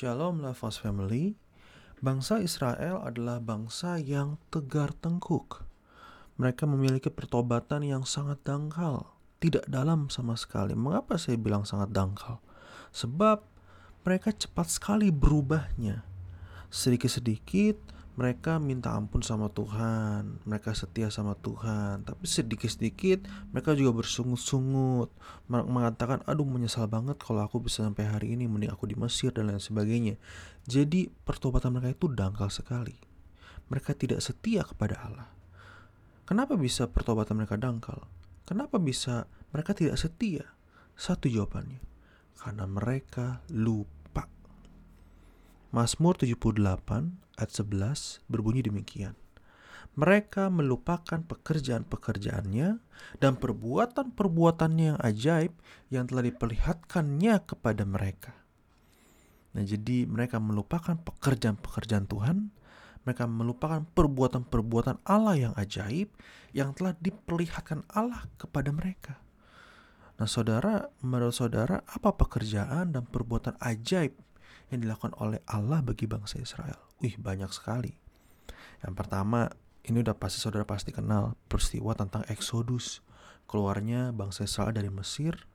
Shalom Lafaz Family. Bangsa Israel adalah bangsa yang tegar tengkuk. Mereka memiliki pertobatan yang sangat dangkal, tidak dalam sama sekali. Mengapa saya bilang sangat dangkal? Sebab mereka cepat sekali berubahnya. Sedikit-sedikit mereka minta ampun sama Tuhan, mereka setia sama Tuhan, tapi sedikit-sedikit mereka juga bersungut-sungut, mengatakan, "Aduh, menyesal banget kalau aku bisa sampai hari ini, mending aku di Mesir dan lain sebagainya." Jadi, pertobatan mereka itu dangkal sekali. Mereka tidak setia kepada Allah. Kenapa bisa pertobatan mereka dangkal? Kenapa bisa mereka tidak setia? Satu jawabannya, karena mereka lupa. Mazmur 78 ayat 11 berbunyi demikian. Mereka melupakan pekerjaan-pekerjaannya dan perbuatan-perbuatannya yang ajaib yang telah diperlihatkannya kepada mereka. Nah, jadi mereka melupakan pekerjaan-pekerjaan Tuhan, mereka melupakan perbuatan-perbuatan Allah yang ajaib yang telah diperlihatkan Allah kepada mereka. Nah, saudara, menurut saudara, apa pekerjaan dan perbuatan ajaib yang dilakukan oleh Allah bagi bangsa Israel? Wih, banyak sekali. Yang pertama, ini udah pasti saudara pasti kenal peristiwa tentang Exodus. Keluarnya bangsa Israel dari Mesir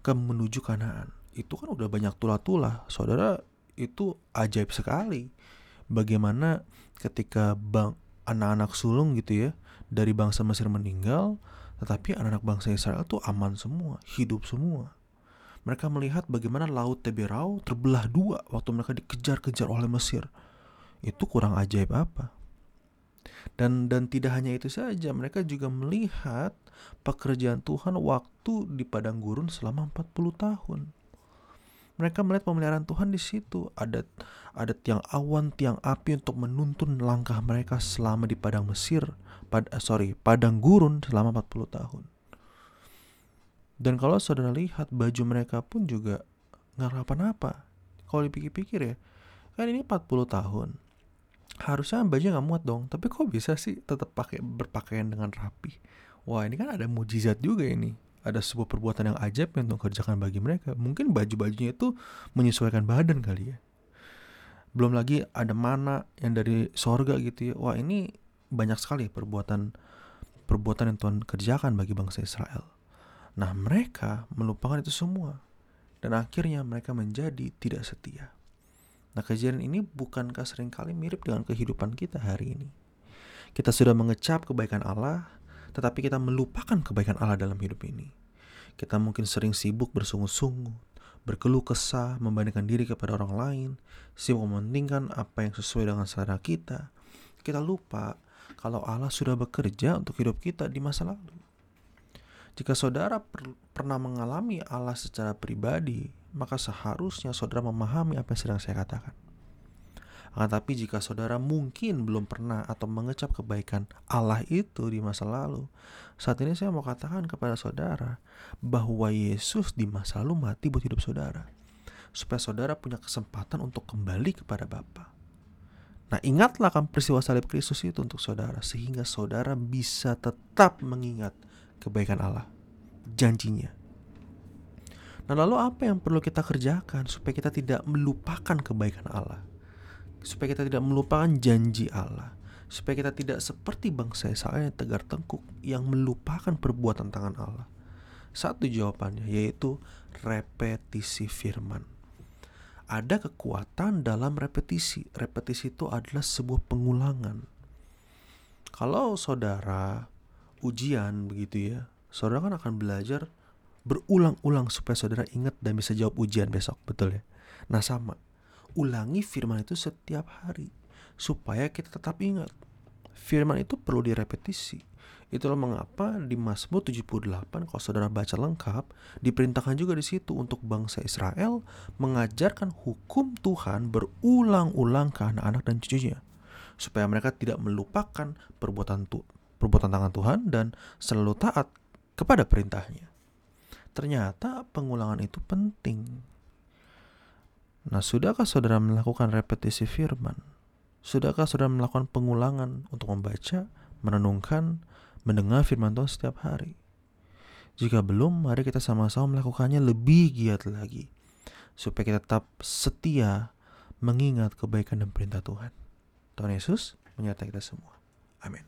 ke menuju Kanaan. Itu kan udah banyak tulah-tulah. Saudara, itu ajaib sekali. Bagaimana ketika bang anak-anak sulung gitu ya dari bangsa Mesir meninggal, tetapi anak-anak bangsa Israel tuh aman semua, hidup semua. Mereka melihat bagaimana laut Teberau terbelah dua waktu mereka dikejar-kejar oleh Mesir. Itu kurang ajaib apa? Dan dan tidak hanya itu saja, mereka juga melihat pekerjaan Tuhan waktu di padang gurun selama 40 tahun. Mereka melihat pemeliharaan Tuhan di situ. Ada ada tiang awan, tiang api untuk menuntun langkah mereka selama di padang Mesir, pad, sorry, padang gurun selama 40 tahun. Dan kalau saudara lihat baju mereka pun juga nggak apa-apa. Kalau dipikir-pikir ya, kan ini 40 tahun. Harusnya baju nggak muat dong, tapi kok bisa sih tetap pakai berpakaian dengan rapi? Wah ini kan ada mujizat juga ini. Ada sebuah perbuatan yang ajaib yang Tuhan kerjakan bagi mereka. Mungkin baju-bajunya itu menyesuaikan badan kali ya. Belum lagi ada mana yang dari sorga gitu ya. Wah ini banyak sekali perbuatan perbuatan yang Tuhan kerjakan bagi bangsa Israel. Nah, mereka melupakan itu semua dan akhirnya mereka menjadi tidak setia. Nah, kejadian ini bukankah sering kali mirip dengan kehidupan kita hari ini? Kita sudah mengecap kebaikan Allah, tetapi kita melupakan kebaikan Allah dalam hidup ini. Kita mungkin sering sibuk bersungut-sungut, berkeluh kesah, membandingkan diri kepada orang lain, sibuk mementingkan apa yang sesuai dengan selera kita. Kita lupa kalau Allah sudah bekerja untuk hidup kita di masa lalu. Jika saudara per pernah mengalami Allah secara pribadi, maka seharusnya saudara memahami apa yang sedang saya katakan. Akan tapi jika saudara mungkin belum pernah atau mengecap kebaikan Allah itu di masa lalu, saat ini saya mau katakan kepada saudara bahwa Yesus di masa lalu mati buat hidup saudara. Supaya saudara punya kesempatan untuk kembali kepada Bapa. Nah ingatlah kan peristiwa salib Kristus itu untuk saudara sehingga saudara bisa tetap mengingat kebaikan Allah, janjinya. Nah, lalu apa yang perlu kita kerjakan supaya kita tidak melupakan kebaikan Allah? Supaya kita tidak melupakan janji Allah, supaya kita tidak seperti bangsa Israel yang tegar tengkuk yang melupakan perbuatan tangan Allah. Satu jawabannya yaitu repetisi firman. Ada kekuatan dalam repetisi. Repetisi itu adalah sebuah pengulangan. Kalau saudara ujian begitu ya, saudara kan akan belajar berulang-ulang supaya saudara ingat dan bisa jawab ujian besok, betul ya? Nah sama, ulangi firman itu setiap hari supaya kita tetap ingat. Firman itu perlu direpetisi. Itulah mengapa di Mazmur 78 kalau saudara baca lengkap diperintahkan juga di situ untuk bangsa Israel mengajarkan hukum Tuhan berulang-ulang ke anak-anak dan cucunya supaya mereka tidak melupakan perbuatan perbuatan tangan Tuhan dan selalu taat kepada perintahnya. Ternyata pengulangan itu penting. Nah, sudahkah saudara melakukan repetisi firman? Sudahkah saudara melakukan pengulangan untuk membaca, merenungkan, mendengar firman Tuhan setiap hari? Jika belum, mari kita sama-sama melakukannya lebih giat lagi. Supaya kita tetap setia mengingat kebaikan dan perintah Tuhan. Tuhan Yesus menyertai kita semua. Amin.